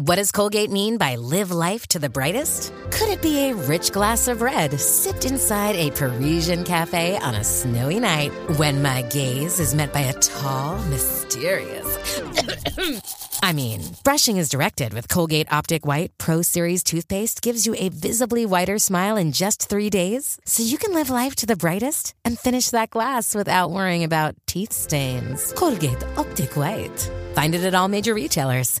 What does Colgate mean by live life to the brightest? Could it be a rich glass of red sipped inside a Parisian cafe on a snowy night when my gaze is met by a tall, mysterious. I mean, brushing is directed with Colgate Optic White Pro Series toothpaste gives you a visibly whiter smile in just three days, so you can live life to the brightest and finish that glass without worrying about teeth stains. Colgate Optic White. Find it at all major retailers.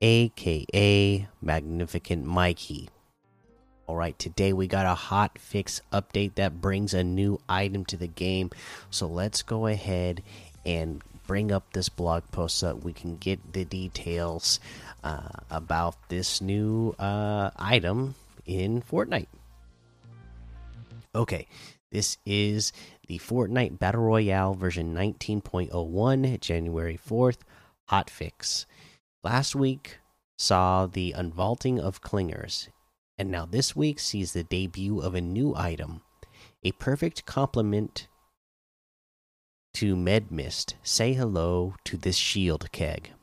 aka Magnificent Mikey. All right, today we got a hot fix update that brings a new item to the game. So let's go ahead and bring up this blog post so that we can get the details uh, about this new uh, item in Fortnite. Okay, this is the Fortnite Battle Royale version 19.01, January 4th, hotfix. Last week saw the unvaulting of clingers, and now this week sees the debut of a new item, a perfect complement to Medmist. Say hello to this shield keg.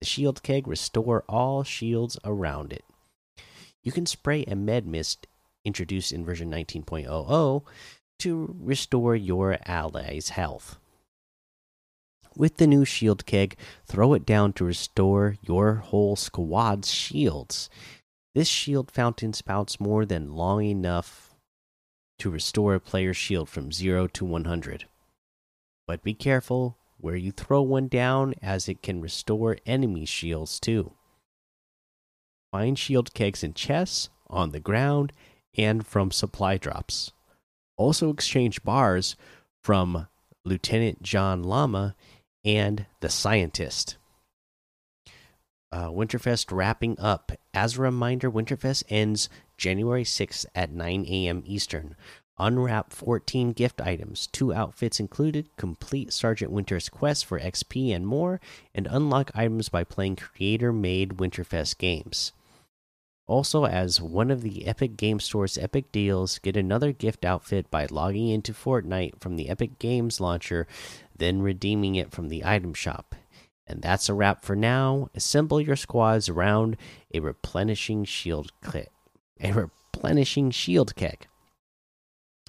The shield keg restore all shields around it. You can spray a Medmist introduced in version 19.00 to restore your allies' health. With the new shield keg, throw it down to restore your whole squad's shields. This shield fountain spouts more than long enough to restore a player's shield from 0 to 100. But be careful where you throw one down, as it can restore enemy shields too. Find shield kegs in chests, on the ground, and from supply drops. Also, exchange bars from Lieutenant John Llama and the Scientist. Uh, Winterfest wrapping up. As a reminder, Winterfest ends January 6th at 9 a.m. Eastern. Unwrap 14 gift items, two outfits included, complete Sergeant Winter's quest for XP and more, and unlock items by playing creator made Winterfest games. Also, as one of the Epic Game Store's Epic Deals, get another gift outfit by logging into Fortnite from the Epic Games launcher, then redeeming it from the item shop. And that's a wrap for now. Assemble your squads around a replenishing shield kit. A replenishing shield keg.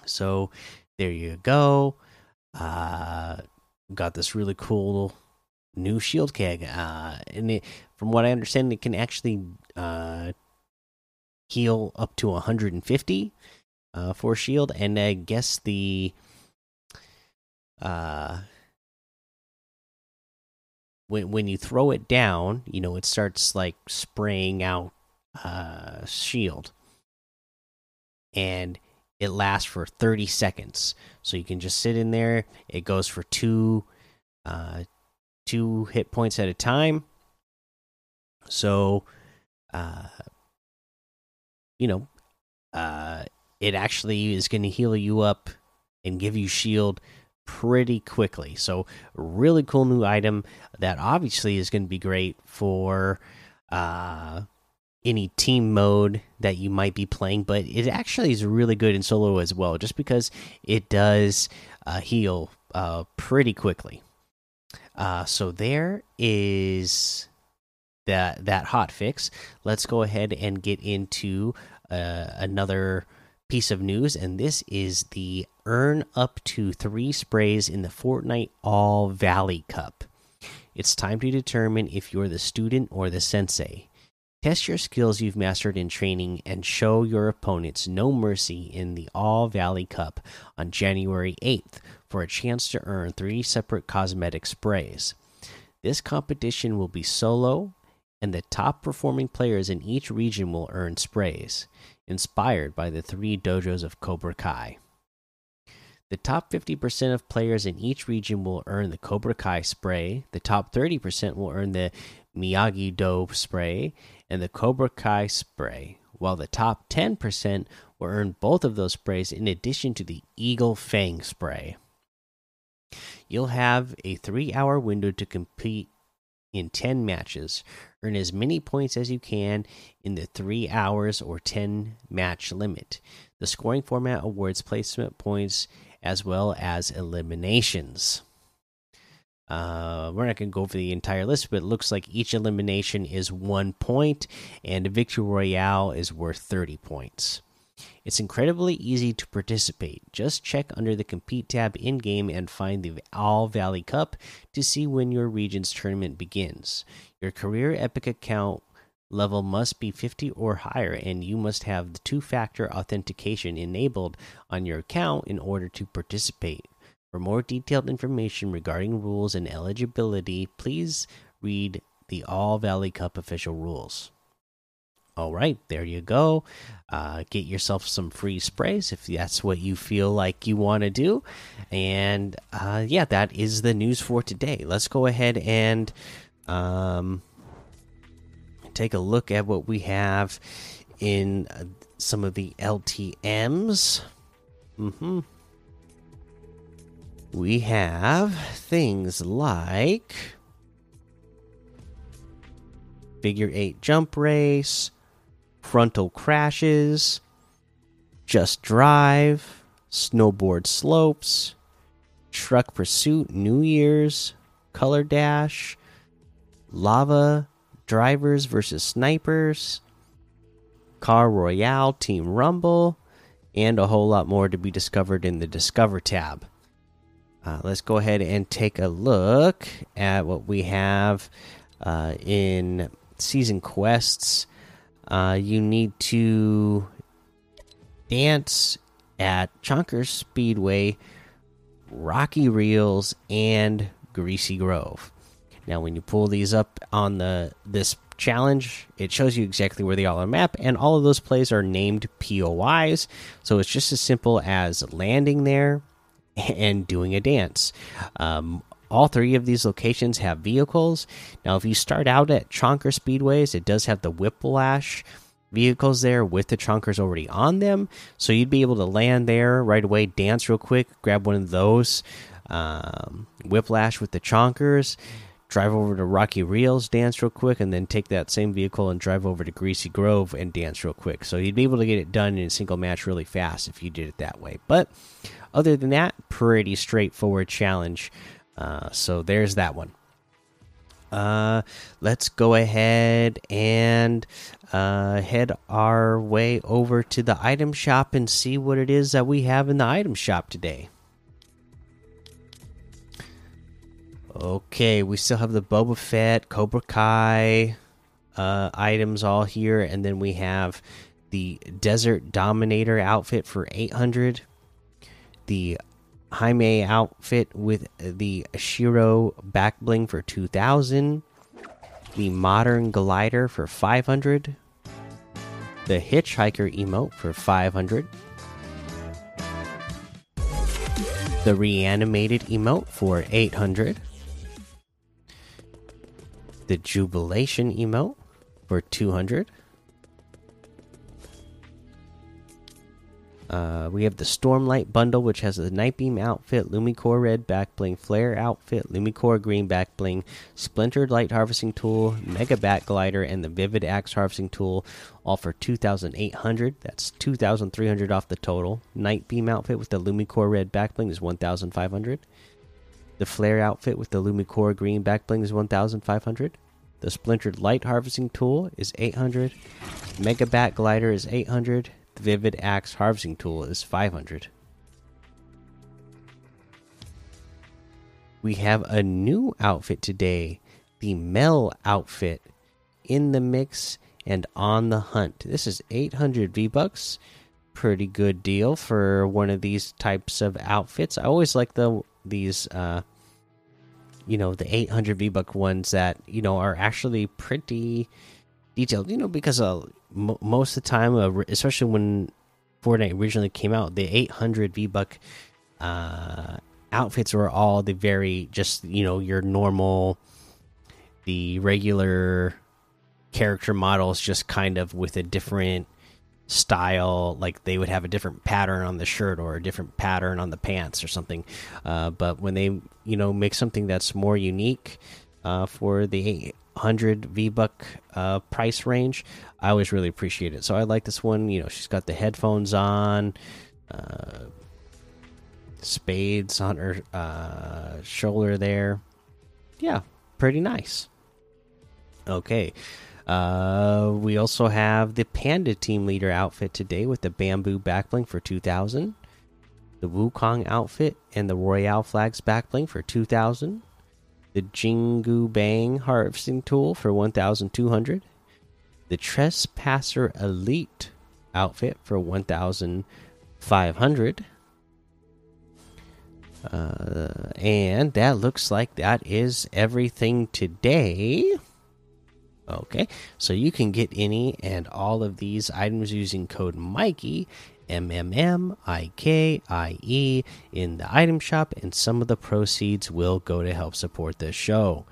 So there you go. Uh got this really cool new shield keg. Uh and it, from what I understand, it can actually uh heal up to 150 uh, for shield, and I guess the uh when when you throw it down, you know it starts like spraying out uh shield, and it lasts for 30 seconds. So you can just sit in there. It goes for two uh two hit points at a time. So uh you know, uh, it actually is going to heal you up and give you shield pretty quickly. So, really cool new item that obviously is going to be great for uh, any team mode that you might be playing, but it actually is really good in solo as well, just because it does uh, heal uh, pretty quickly. Uh, so there is that that hot fix. Let's go ahead and get into uh, another piece of news, and this is the earn up to three sprays in the Fortnite All Valley Cup. It's time to determine if you're the student or the sensei. Test your skills you've mastered in training and show your opponents no mercy in the All Valley Cup on January 8th for a chance to earn three separate cosmetic sprays. This competition will be solo, and the top performing players in each region will earn sprays, inspired by the three dojos of Cobra Kai. The top 50% of players in each region will earn the Cobra Kai spray, the top 30% will earn the Miyagi Do spray, and the Cobra Kai spray while the top 10% will earn both of those sprays in addition to the Eagle Fang spray. You'll have a three hour window to compete in 10 matches. Earn as many points as you can in the three hours or 10 match limit. The scoring format awards placement points as well as eliminations. Uh, we're not going to go over the entire list, but it looks like each elimination is one point, and a victory royale is worth 30 points. It's incredibly easy to participate. Just check under the Compete tab in game and find the All Valley Cup to see when your region's tournament begins. Your career epic account level must be 50 or higher, and you must have the two factor authentication enabled on your account in order to participate. For more detailed information regarding rules and eligibility, please read the All Valley Cup official rules. All right, there you go. Uh, get yourself some free sprays if that's what you feel like you want to do. And uh, yeah, that is the news for today. Let's go ahead and um, take a look at what we have in uh, some of the LTMs. Mm hmm. We have things like figure eight jump race frontal crashes, just drive, snowboard slopes, truck pursuit, New Year's, color dash, lava, drivers versus snipers, car royale, team rumble, and a whole lot more to be discovered in the discover tab. Uh, let's go ahead and take a look at what we have uh, in season quests uh, you need to dance at Chonkers Speedway, Rocky Reels, and Greasy Grove. Now, when you pull these up on the this challenge, it shows you exactly where they all are map, and all of those plays are named POIs. So it's just as simple as landing there and doing a dance. Um, all three of these locations have vehicles. Now, if you start out at Chonker Speedways, it does have the Whiplash vehicles there with the chonkers already on them. So you'd be able to land there right away, dance real quick, grab one of those, um, whiplash with the chonkers, drive over to Rocky Reels, dance real quick, and then take that same vehicle and drive over to Greasy Grove and dance real quick. So you'd be able to get it done in a single match really fast if you did it that way. But other than that, pretty straightforward challenge. Uh, so there's that one. Uh, let's go ahead and uh, head our way over to the item shop and see what it is that we have in the item shop today. Okay, we still have the Boba Fett, Cobra Kai uh, items all here, and then we have the Desert Dominator outfit for 800, the Jaime outfit with the Shiro back bling for 2000, the Modern Glider for 500, the Hitchhiker emote for 500, the Reanimated emote for 800, the Jubilation emote for 200 Uh, we have the Stormlight bundle, which has the Nightbeam outfit, Lumicore red back bling, Flare outfit, Lumicore green back bling, Splintered light harvesting tool, Mega Bat glider, and the Vivid axe harvesting tool, all for 2,800. That's 2,300 off the total. Nightbeam outfit with the Lumicore red back bling is 1,500. The Flare outfit with the Lumicore green back bling is 1,500. The Splintered light harvesting tool is 800. Mega Bat glider is 800 the Vivid Axe harvesting tool is 500. We have a new outfit today, the Mel outfit in the mix and on the hunt. This is 800 V bucks. Pretty good deal for one of these types of outfits. I always like the these uh you know, the 800 V buck ones that, you know, are actually pretty detailed, you know, because uh most of the time, uh, especially when Fortnite originally came out, the 800 V Buck uh, outfits were all the very just you know your normal, the regular character models, just kind of with a different style like they would have a different pattern on the shirt or a different pattern on the pants or something. Uh, but when they you know make something that's more unique uh, for the 800 v buck uh, price range i always really appreciate it. So i like this one you know she's got the headphones on uh, spades on her uh, shoulder there. Yeah pretty nice. Okay uh, we also have the Panda Team Leader outfit today with the bamboo backbling for 2000, the Wukong outfit and the Royale Flags backbling for 2000, the Jingu Bang harvesting tool for 1200, the Trespasser Elite outfit for 1500. Uh, and that looks like that is everything today. Okay, so you can get any and all of these items using code Mikey, M M M I K I E, in the item shop, and some of the proceeds will go to help support the show.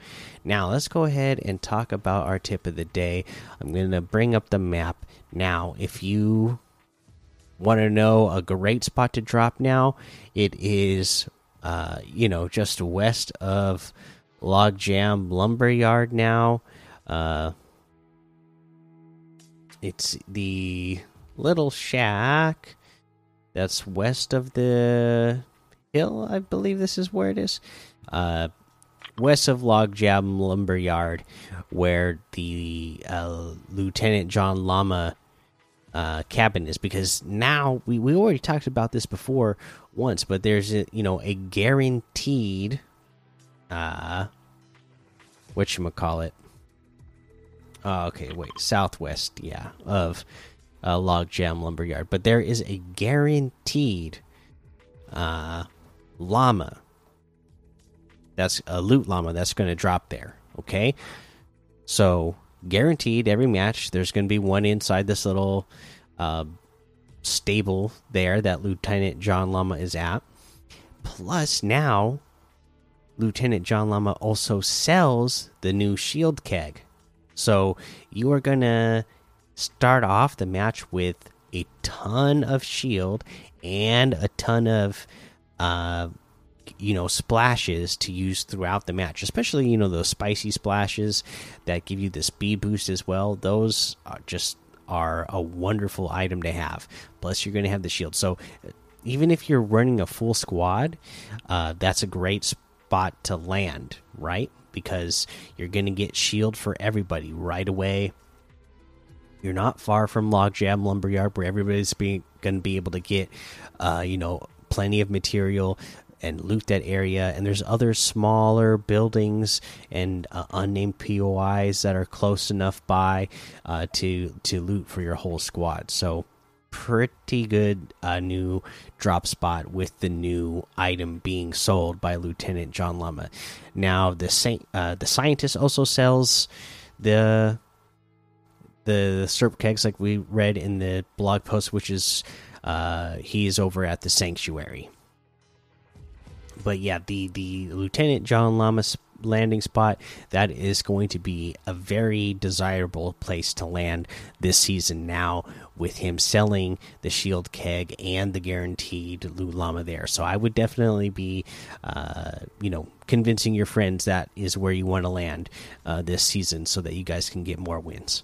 Now, let's go ahead and talk about our tip of the day. I'm going to bring up the map now. If you want to know a great spot to drop now, it is, uh, you know, just west of Logjam Lumberyard now. Uh, it's the little shack that's west of the hill. I believe this is where it is. Uh, west of Logjam Lumberyard, where the uh, Lieutenant John Llama uh, cabin is. Because now we we already talked about this before once, but there's a you know a guaranteed uh, what you call it uh, okay, wait, southwest, yeah, of uh, Logjam Lumberyard. But there is a guaranteed uh, llama. That's a loot llama that's going to drop there. Okay, so guaranteed every match. There's going to be one inside this little uh, stable there that Lieutenant John Llama is at. Plus, now Lieutenant John Llama also sells the new shield keg. So you are to start off the match with a ton of shield and a ton of uh you know splashes to use throughout the match especially you know those spicy splashes that give you the speed boost as well. Those are just are a wonderful item to have. Plus you're going to have the shield. So even if you're running a full squad uh, that's a great spot to land right? Because you're going to get shield for everybody right away. You're not far from Logjam Lumberyard, where everybody's going to be able to get, uh, you know, plenty of material and loot that area. And there's other smaller buildings and uh, unnamed POIs that are close enough by uh, to to loot for your whole squad. So pretty good uh, new drop spot with the new item being sold by Lieutenant John Llama. Now the saint, uh, the scientist also sells the the serp kegs like we read in the blog post, which is uh, he's over at the sanctuary. But yeah, the the Lieutenant John Llamas landing spot that is going to be a very desirable place to land this season now with him selling the shield keg and the guaranteed loot llama there. So I would definitely be, uh, you know, convincing your friends that is where you want to land uh, this season so that you guys can get more wins.